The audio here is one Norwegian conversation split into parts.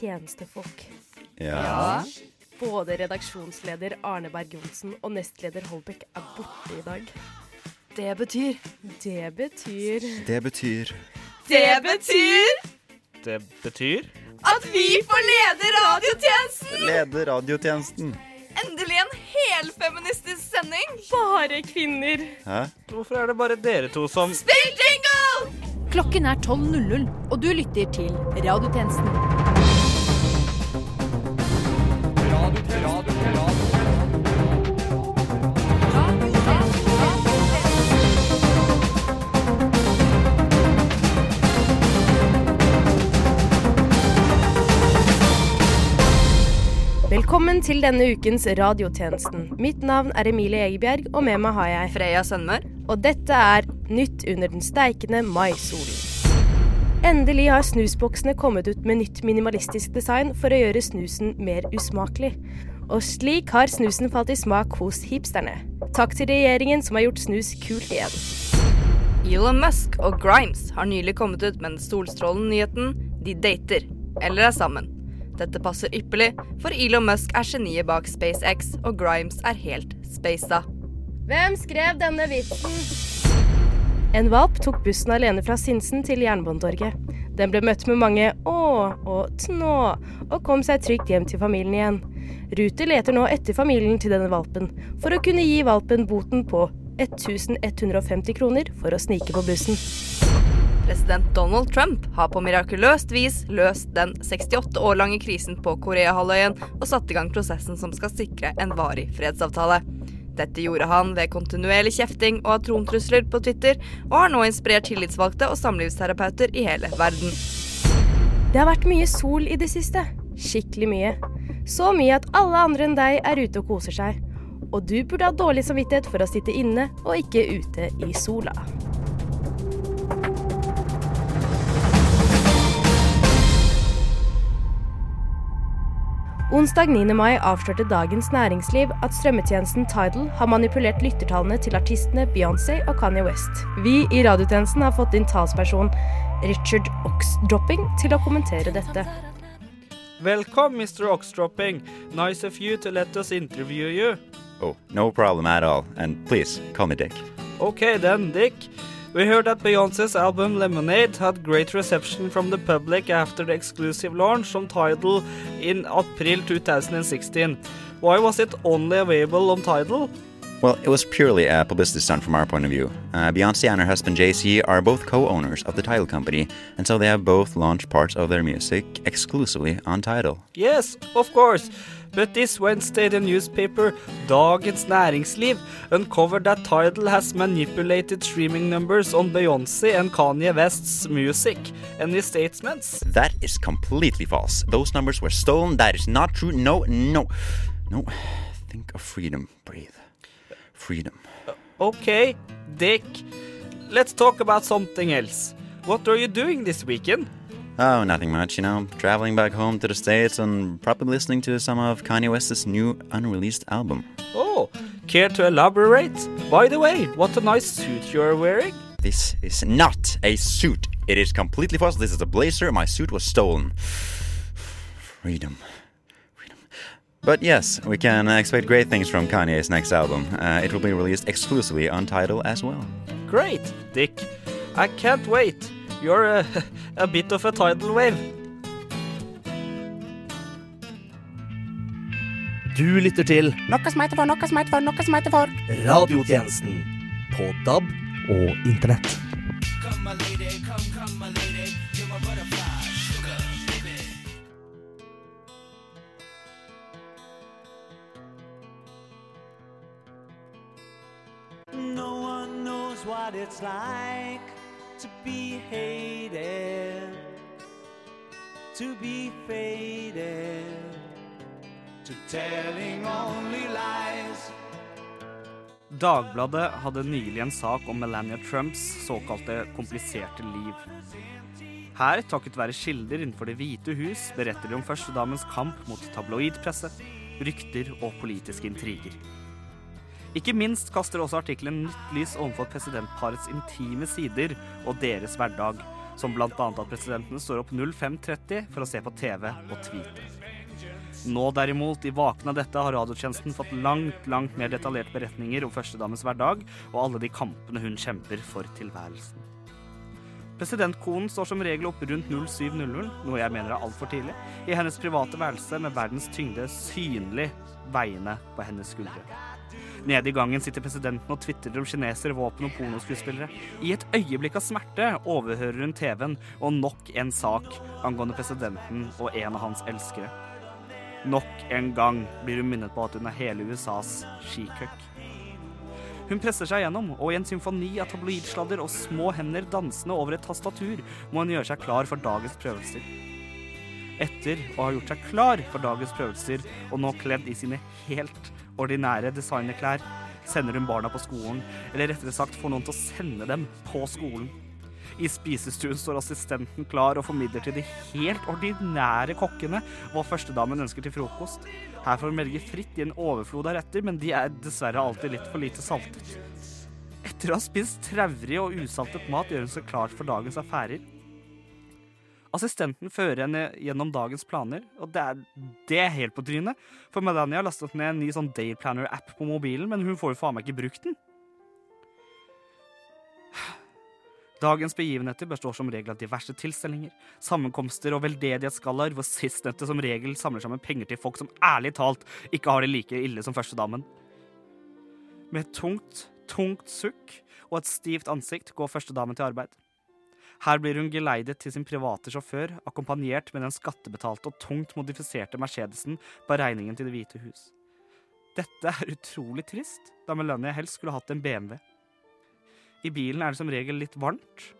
tjenestefolk. Ja. Både redaksjonsleder Arne Berg Johnsen og nestleder Holbæk er borte i dag. Det betyr Det betyr Det betyr Det betyr Det betyr at vi får lede radiotjenesten! Lede radiotjenesten. Endelig en helfeministisk sending. bare kvinner. Hæ? Hvorfor er det bare dere to som Spill jingle! Klokken er 12.00, og du lytter til Radiotjenesten. Velkommen til denne ukens Radiotjenesten. Mitt navn er Emilie Egebjerg, og med meg har jeg Freya Sønmør. Og dette er Nytt under den steikende maisolen. Endelig har snusboksene kommet ut med nytt minimalistisk design for å gjøre snusen mer usmakelig. Og slik har snusen falt i smak hos hipsterne. Takk til regjeringen som har gjort snus kult igjen. Elon Musk og Grimes har nylig kommet ut med den solstrålen-nyheten De dater, eller er sammen. Dette passer ypperlig, for Elon Musk er geniet bak SpaceX, og Grimes er helt spasa. Hvem skrev denne vitsen? En valp tok bussen alene fra Sinsen til Jernbanetorget. Den ble møtt med mange å og tnå, og kom seg trygt hjem til familien igjen. Ruter leter nå etter familien til denne valpen, for å kunne gi valpen boten på 1150 kroner for å snike på bussen. President Donald Trump har på mirakuløst vis løst den 68 år lange krisen på Koreahalvøya og satt i gang prosessen som skal sikre en varig fredsavtale. Dette gjorde han ved kontinuerlig kjefting og atrontrusler på Twitter, og har nå inspirert tillitsvalgte og samlivsterapeuter i hele verden. Det har vært mye sol i det siste. Skikkelig mye. Så mye at alle andre enn deg er ute og koser seg. Og du burde ha dårlig samvittighet for å sitte inne og ikke ute i sola. Onsdag 9. mai avslørte Dagens Næringsliv at strømmetjenesten Tidal har manipulert lyttertallene til artistene Beyoncé og Kanye West. Vi i radiotjenesten har fått inn talsperson Richard Oxdropping til å kommentere dette. Welcome, Mr. Oxdropping. Nice of you to let us interview you. Oh, no problem at all. And please, call me Dick. Okay then, Dick. We heard that Beyoncé's album Lemonade had great reception from the public after the exclusive launch on Tidal in April 2016. Why was it only available on Tidal? Well, it was purely a publicity stunt from our point of view. Uh, Beyonce and her husband Jay-Z are both co-owners of the Tidal company, and so they have both launched parts of their music exclusively on Tidal. Yes, of course. But this Wednesday, the newspaper Dagens Næringsliv uncovered that Tidal has manipulated streaming numbers on Beyoncé and Kanye West's music. Any statements? That is completely false. Those numbers were stolen. That is not true. No, no, no. Think of freedom. Breathe. Freedom. Uh, okay, Dick. Let's talk about something else. What are you doing this weekend? Oh, nothing much, you know. Traveling back home to the States and probably listening to some of Kanye West's new unreleased album. Oh, care to elaborate? By the way, what a nice suit you are wearing. This is not a suit. It is completely false. This is a blazer. My suit was stolen. Freedom. Freedom. But yes, we can expect great things from Kanye's next album. Uh, it will be released exclusively on Tidal as well. Great, Dick. I can't wait. You're a, a bit of a tidal wave. Du lytter til Noe som heter for, noe som heter for, noe som heter for. Radiotjenesten på DAB og Internett. No one knows what it's like to be hated, to be faded, to telling only lies. Dagbladet hadde nylig en sak om Melania Trumps såkalte kompliserte liv. Her, takket være kilder innenfor Det hvite hus, beretter de om førstedamens kamp mot tabloidpresse, rykter og politiske intriger. Ikke minst kaster også artikkelen nytt lys overfor presidentparets intime sider og deres hverdag, som bl.a. at presidenten står opp 05.30 for å se på TV og tweete. Nå derimot, i vaken av dette, har radiotjenesten fått langt, langt mer detaljerte beretninger om førstedamens hverdag og alle de kampene hun kjemper for tilværelsen. Presidentkonen står som regel opp rundt 07.00, noe jeg mener er altfor tidlig, i hennes private værelse med verdens tyngde synlig veiende på hennes skuldre. Nede i gangen sitter presidenten og tvitrer om kinesere, våpen og pornoskuespillere. I et øyeblikk av smerte overhører hun TV-en og nok en sak angående presidenten og en av hans elskere. Nok en gang blir hun minnet på at hun er hele USAs skikøkk. Hun presser seg gjennom, og i en symfoni av tabloidsladder og små hender dansende over et tastatur må hun gjøre seg klar for dagens prøvelser. Etter å ha gjort seg klar for dagens prøvelser, og nå kledd i sine helt ordinære designerklær, sender hun barna på skolen, eller rettere sagt får noen til å sende dem på skolen. I spisestuen står assistenten klar og formidler til de helt ordinære kokkene hva førstedamen ønsker til frokost. Her får hun velge fritt i en overflod av retter, men de er dessverre alltid litt for lite saltet. Etter å ha spist traurig og usaltet mat gjør hun seg klar for dagens affærer. Assistenten fører henne gjennom dagens planer, og det er, det er helt på trynet. For Melania har lastet ned en ny sånn Day Planner-app på mobilen, men hun får jo faen meg ikke brukt den. Dagens begivenheter består som regel av diverse tilstelninger, sammenkomster og veldedighetsgallaer, hvor sistnevnte som regel samler sammen penger til folk som ærlig talt ikke har det like ille som førstedamen. Med et tungt, tungt sukk og et stivt ansikt går førstedamen til arbeid. Her blir hun geleidet til sin private sjåfør, akkompagnert med den skattebetalte og tungt modifiserte Mercedesen på regningen til Det hvite hus. Dette er utrolig trist, da Melania helst skulle hatt en BMW. I bilen er det som regel litt varmt,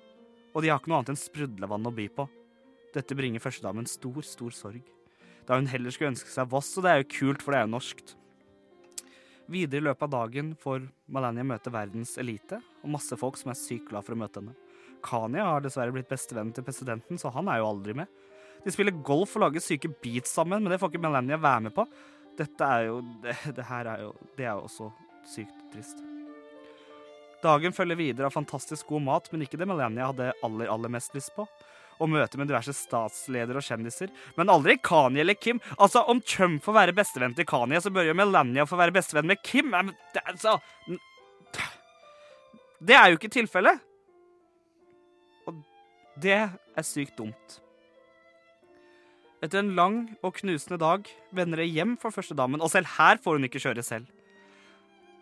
og de har ikke noe annet enn sprudlevann å by på. Dette bringer førstedamen stor, stor sorg. Da hun heller skulle ønske seg Voss, og det er jo kult, for det er jo norskt. Videre i løpet av dagen får Melania møte verdens elite, og masse folk som er sykt glad for å møte henne. Kanye har dessverre blitt bestevennen til presidenten, så han er jo aldri med. De spiller golf og lager syke beats sammen, men det får ikke Melania være med på. Dette er jo Det, det her er jo Det er jo også sykt trist. Dagen følger videre av fantastisk god mat, men ikke det Melania hadde aller, aller mest lyst på. Og møte med diverse statsledere og kjendiser. Men aldri Kanye eller Kim. Altså, Om Trump får være bestevenn til Kanye, så bør jo Melania få være bestevenn med Kim. Men altså Det er jo ikke tilfellet. Det er sykt dumt. Etter en lang og knusende dag vender det hjem for førstedamen, og selv her får hun ikke kjøre selv.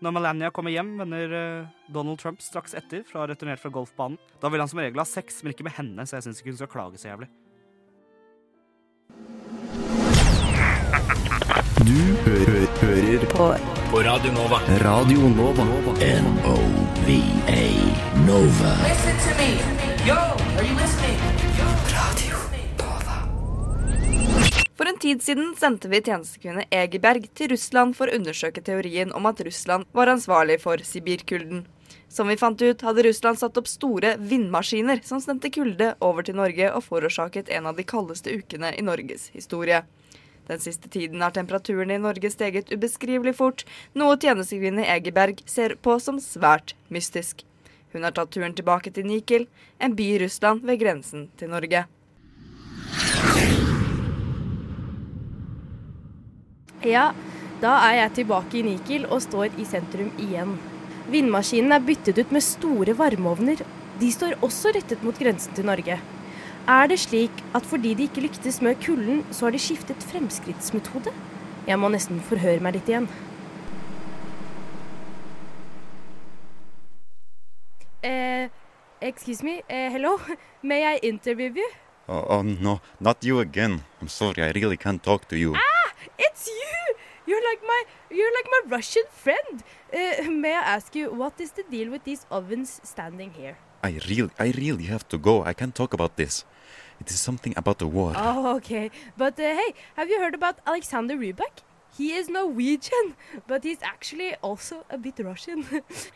Når Melania kommer hjem, vender eh, Donald Trump straks etter fra returnert fra golfbanen. Da vil han som regel ha sex, men ikke med henne, så jeg syns ikke hun skal klage så jævlig. Du hører, hø hører på. på Radio Nova. Radio Nova. N-O-V-A Nova. For en tid siden sendte vi tjenestekvinne Egerberg til Russland for å undersøke teorien om at Russland var ansvarlig for sibirkulden. Som vi fant ut, hadde Russland satt opp store vindmaskiner som sendte kulde over til Norge og forårsaket en av de kaldeste ukene i Norges historie. Den siste tiden har temperaturen i Norge steget ubeskrivelig fort, noe tjenestekvinne Egerberg ser på som svært mystisk. Hun har tatt turen tilbake til Nikel, en by i Russland ved grensen til Norge. Ja, da er jeg tilbake i Nikel og står i sentrum igjen. Vindmaskinen er byttet ut med store varmeovner. De står også rettet mot grensen til Norge. Er det slik at fordi de ikke lyktes med kulden, så har de skiftet fremskrittsmetode? Jeg må nesten forhøre meg litt igjen. Eh, excuse me, uh, hello, may I interview you? Oh, oh no, not you again. I'm sorry, I really can't talk to you. Ah, It's you! You're like my you're like my Russian friend. Uh, may I ask you what is the deal with these ovens standing here? I really, I really have to go. I can't talk about this. It is something about the war. Oh, okay. But uh, hey, have you heard about Alexander Rybak? He is Norwegian, but he's actually also a bit Russian.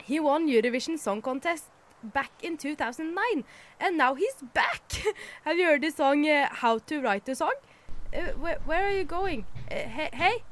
he won Eurovision Song Contest back in 2009, and now he's back. have you heard the song uh, How to Write a Song? Uh, where, where are you going? Uh, he hei?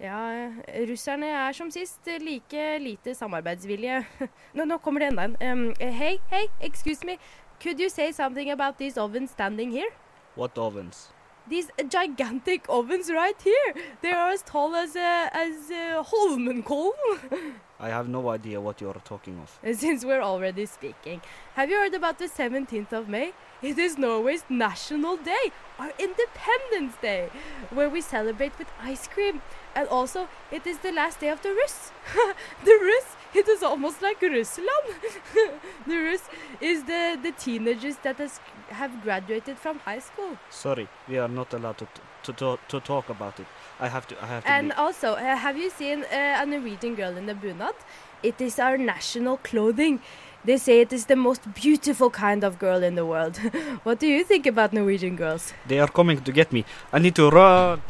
Ja, russerne er som sist like lite samarbeidsvillige. Nå, nå kommer det enda en. Um, hei, hei, excuse me. could you say something about these ovens standing here? What ovens? These gigantic ovens right here. They are as tall as uh, as uh, Holmenkollen. I have no idea what you are talking of. Since we're already speaking, have you heard about the 17th of May? It is Norway's national day, our Independence Day, where we celebrate with ice cream. And also, it is the last day of the Rus. the Rus, it is almost like Rusland. the Rus is the, the teenagers that has, have graduated from high school. Sorry, we are not allowed to to, to, to talk about it. I have to I have to And leave. also, uh, have you seen uh, a Norwegian girl in the bunad? It is our national clothing. They say it is the most beautiful kind of girl in the world. what do you think about Norwegian girls? They are coming to get me. I need to run.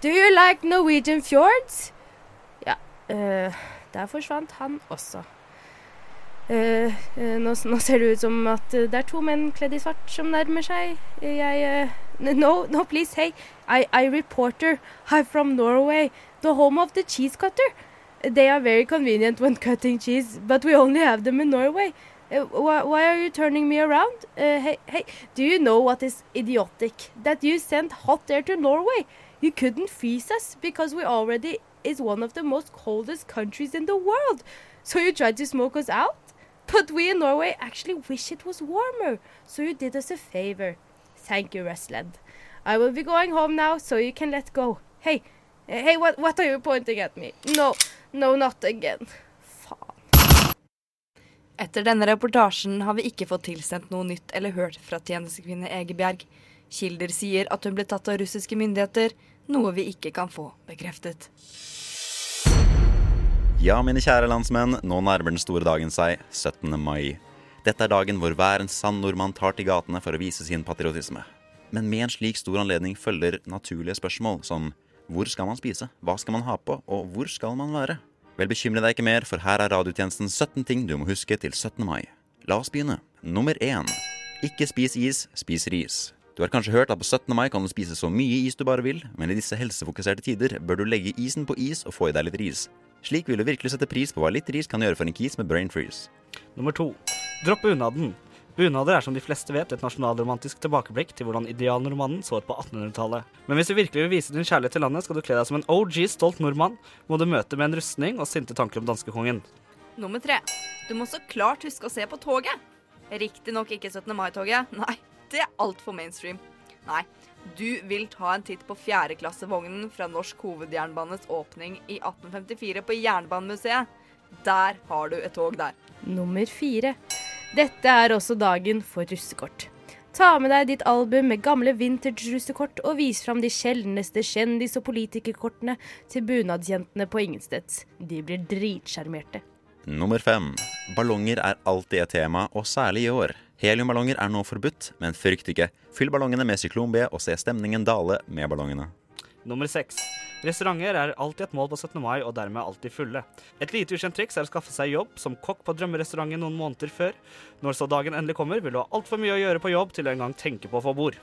Do you like Norwegian fjords? Ja, uh, der forsvant han også. Uh, uh, nå, nå ser det ut som at det er to menn kledd i svart som nærmer seg. Jeg No, no, please, hey. I, I reporter. I'm from Norway, the home of the cheese cutter. They are very convenient when cutting cheese, but we only have them in Norway. Uh, why, why are you turning me around? Uh, hey, hey, do you know what is idiotic? That you sent hot air to Norway. You couldn't freeze us because we already is one of the most coldest countries in the world. So you tried to smoke us out? But we in Norway actually wish it was warmer. So you did us a favor. Thank you, Rustland. I will be going home now, so you can let go. Hey, hey, what, what are you pointing at me? No, no, not again. Faen. Etter denne reportasjen har vi ikke fått tilsendt noe nytt eller hørt fra tjenestekvinne Egebjerg. Kilder sier at hun ble tatt av russiske myndigheter, noe vi ikke kan få bekreftet. Ja, mine kjære landsmenn, nå nærmer den store dagen seg, 17. mai. Dette er dagen hvor hver en sann nordmann tar til gatene for å vise sin patriotisme. Men med en slik stor anledning følger naturlige spørsmål som hvor skal man spise, hva skal man ha på, og hvor skal man være? Vel, bekymre deg ikke mer, for her er radiotjenesten 17 ting du må huske til 17. mai. La oss begynne. Nummer én. Ikke spis is, spis ris. Du har kanskje hørt at på 17. mai kan du spise så mye is du bare vil, men i disse helsefokuserte tider bør du legge isen på is og få i deg litt ris. Slik vil du virkelig sette pris på hva litt ris kan gjøre for en kis med brain freeze. Nummer to. Dropp bunaden. Bunader er som de fleste vet et nasjonalromantisk tilbakeblikk til hvordan idealnordmannen så ut på 1800-tallet. Men hvis du virkelig vil vise din kjærlighet til landet, skal du kle deg som en OG stolt nordmann, må du møte med en rustning og sinte tanker om danskekongen. Nummer tre. Du må så klart huske å se på toget. Riktignok ikke 17. mai-toget. Nei, det er altfor mainstream. Nei, du vil ta en titt på fjerdeklassevognen fra Norsk hovedjernbanes åpning i 1854 på Jernbanemuseet. Der har du et tog der. Nummer fire. Dette er også dagen for russekort. Ta med deg ditt album med gamle vintage-russekort og vis fram de sjeldneste kjendis- og politikerkortene til bunadsjentene på Ingensteds. De blir dritsjarmerte. Nummer fem. Ballonger er alltid et tema, og særlig i år. Heliumballonger er nå forbudt, men frykt ikke. Fyll ballongene med syklon B og se stemningen dale med ballongene. Nummer seks. Restauranter er alltid et mål på 17. mai, og dermed alltid fulle. Et lite ukjent triks er å skaffe seg jobb som kokk på drømmerestauranten noen måneder før. Når så dagen endelig kommer, vil du ha altfor mye å gjøre på jobb til å engang tenke på å få bord.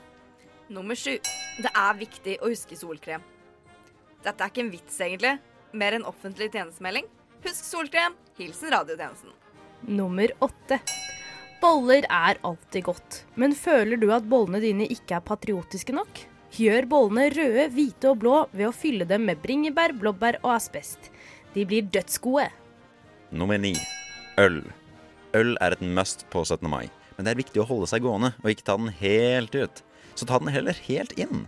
Nummer sju. Det er viktig å huske solkrem. Dette er ikke en vits, egentlig. Mer en offentlig tjenestemelding. Husk solkrem. Hilsen radiotjenesten. Nummer åtte. Boller er alltid godt, men føler du at bollene dine ikke er patriotiske nok? Gjør bollene røde, hvite og blå ved å fylle dem med bringebær, blåbær og asbest. De blir dødsgode. Nummer ni. Øl. Øl er et must på 17. mai, men det er viktig å holde seg gående og ikke ta den helt ut. Så ta den heller helt inn.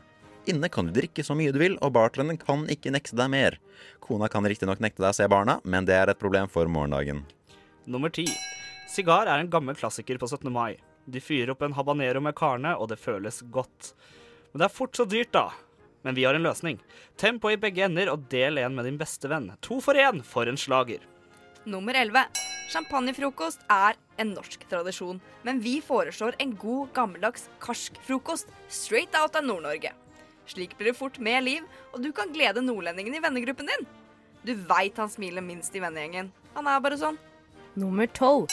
Inne kan du drikke så mye du vil, og bartenderen kan ikke nekte deg mer. Kona kan riktignok nekte deg å se barna, men det er et problem for morgendagen. Nummer ti. Sigar er en gammel klassiker på 17. mai. De fyrer opp en habanero med karne, og det føles godt. Men det er fort så dyrt, da. Men vi har en løsning. Tem på i begge ender og del en med din beste venn. To for én for en slager. Nummer 11. Champagnefrokost er en norsk tradisjon, men vi foreslår en god, gammeldags karsk frokost straight out av Nord-Norge. Slik blir det fort mer liv, og du kan glede nordlendingen i vennegruppen din. Du veit han smiler minst i vennegjengen. Han er bare sånn. Nummer tolv.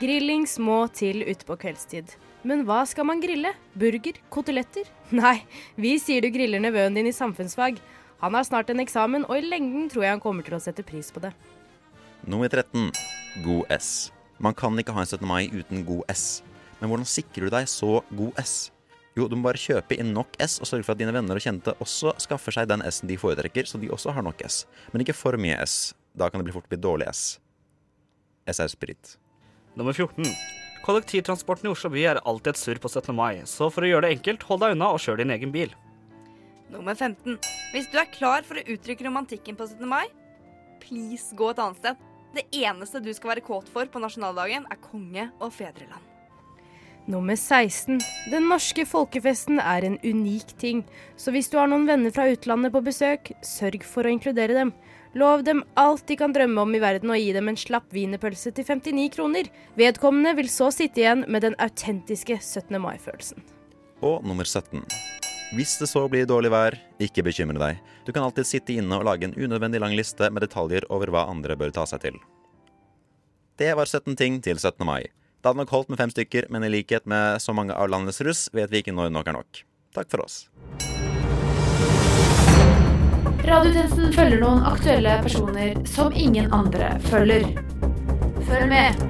Grilling må til utpå kveldstid. Men hva skal man grille? Burger? Koteletter? Nei, vi sier du griller nevøen din i samfunnsfag. Han har snart en eksamen, og i lengden tror jeg han kommer til å sette pris på det. Nummer 13. God S. Man kan ikke ha en 17. mai uten god S. Men hvordan sikrer du deg så god S? Jo, du må bare kjøpe inn nok S og sørge for at dine venner og kjente også skaffer seg den S-en de foretrekker, så de også har nok S. Men ikke for mye S. Da kan det bli fort bli dårlig S. S er sprit. Nummer 14. Kollektivtransporten i Oslo by er alltid et surr på 17. mai, så for å gjøre det enkelt, hold deg unna og kjør din egen bil. Nummer 15. Hvis du er klar for å uttrykke romantikken på 17. mai, please gå et annet sted. Det eneste du skal være kåt for på nasjonaldagen, er konge og fedreland. Nummer 16. Den norske folkefesten er en unik ting, så hvis du har noen venner fra utlandet på besøk, sørg for å inkludere dem. Lov dem alt de kan drømme om i verden og gi dem en slapp wienerpølse til 59 kroner. Vedkommende vil så sitte igjen med den autentiske 17. mai-følelsen. Og nummer 17. Hvis det så blir dårlig vær, ikke bekymre deg. Du kan alltid sitte inne og lage en unødvendig lang liste med detaljer over hva andre bør ta seg til. Det var 17 ting til 17. mai. Det hadde nok holdt med fem stykker, men i likhet med så mange av landets russ vet vi ikke når nok er nok. Takk for oss. Radiotjenesten følger noen aktuelle personer som ingen andre følger. Følg med.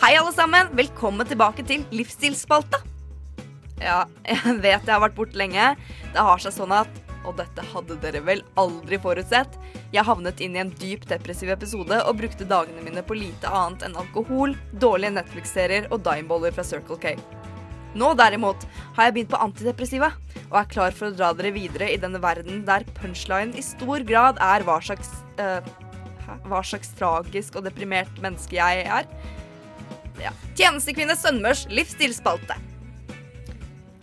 Hei, alle sammen. Velkommen tilbake til Livsstilsspalta. Ja, jeg vet jeg har vært borte lenge. Det har seg sånn at Og dette hadde dere vel aldri forutsett. Jeg havnet inn i en dyp depressiv episode og brukte dagene mine på lite annet enn alkohol, dårlige Netflix-serier og dimeboller fra Circle K. Nå derimot har jeg begynt på antidepressiva og er klar for å dra dere videre i denne verden der punchline i stor grad er hva slags eh. Hva slags tragisk og deprimert menneske jeg er. Ja. Tjenestekvinne Sønnmørs livsstilsspalte.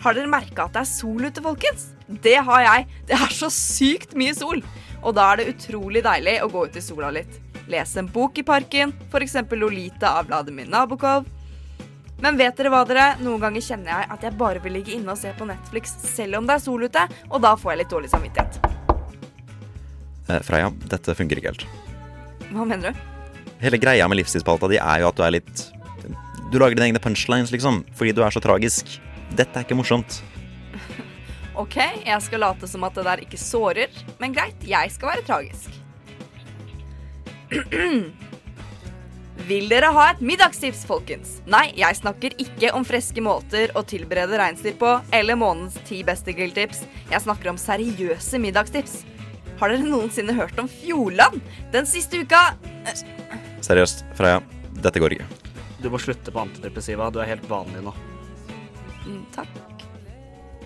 Har dere merka at det er sol ute, folkens? Det har jeg. Det er så sykt mye sol. Og da er det utrolig deilig å gå ut i sola litt. Lese en bok i parken, f.eks. Lolita av Vladimir Nabokov. Men vet dere hva, dere? Noen ganger kjenner jeg at jeg bare vil ligge inne og se på Netflix selv om det er sol ute, og da får jeg litt dårlig samvittighet. Eh, Freya, dette funker ikke helt. Hva mener du? Hele greia med livsstilspalta di er jo at du er litt Du lager dine egne punchlines, liksom, fordi du er så tragisk. Dette er ikke morsomt. OK, jeg skal late som at det der ikke sårer, men greit, jeg skal være tragisk. Vil dere ha et middagstips, folkens? Nei, jeg snakker ikke om freske måter å tilberede reinsdyr på, eller månedens ti beste grilltips. Jeg snakker om seriøse middagstips. Har dere noensinne hørt om Fjordland? Den siste uka Seriøst, Freya, dette går ikke. Du må slutte på antidepressiva. Du er helt vanlig nå. Mm, Takk.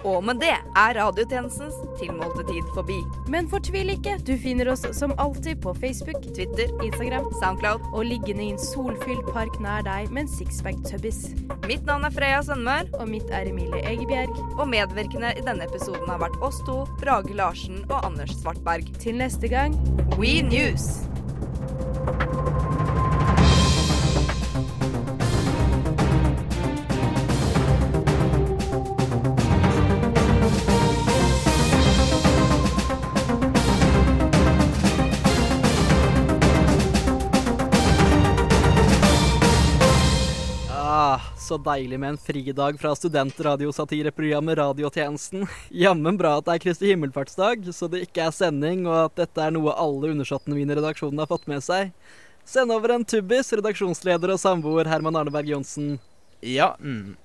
Og med det er radiotjenestens tilmålte tid forbi. Men fortvil ikke, du finner oss som alltid på Facebook, Twitter, Instagram Soundcloud. og liggende i en solfylt park nær deg med en sixpack tubbies. Mitt navn er Freya Sønmør, Og mitt er Emilie Egebjerg. og medvirkende i denne episoden har vært oss to, Brage Larsen og Anders Svartberg. Til neste gang We News. Så deilig med en fridag fra studentradiosatireprogrammet Radiotjenesten. Jammen bra at det er Kristi himmelfartsdag, så det ikke er sending, og at dette er noe alle undersåttene mine i redaksjonen har fått med seg. Send over en tubbis, redaksjonsleder og samboer Herman Arneberg Johnsen. Ja, mm.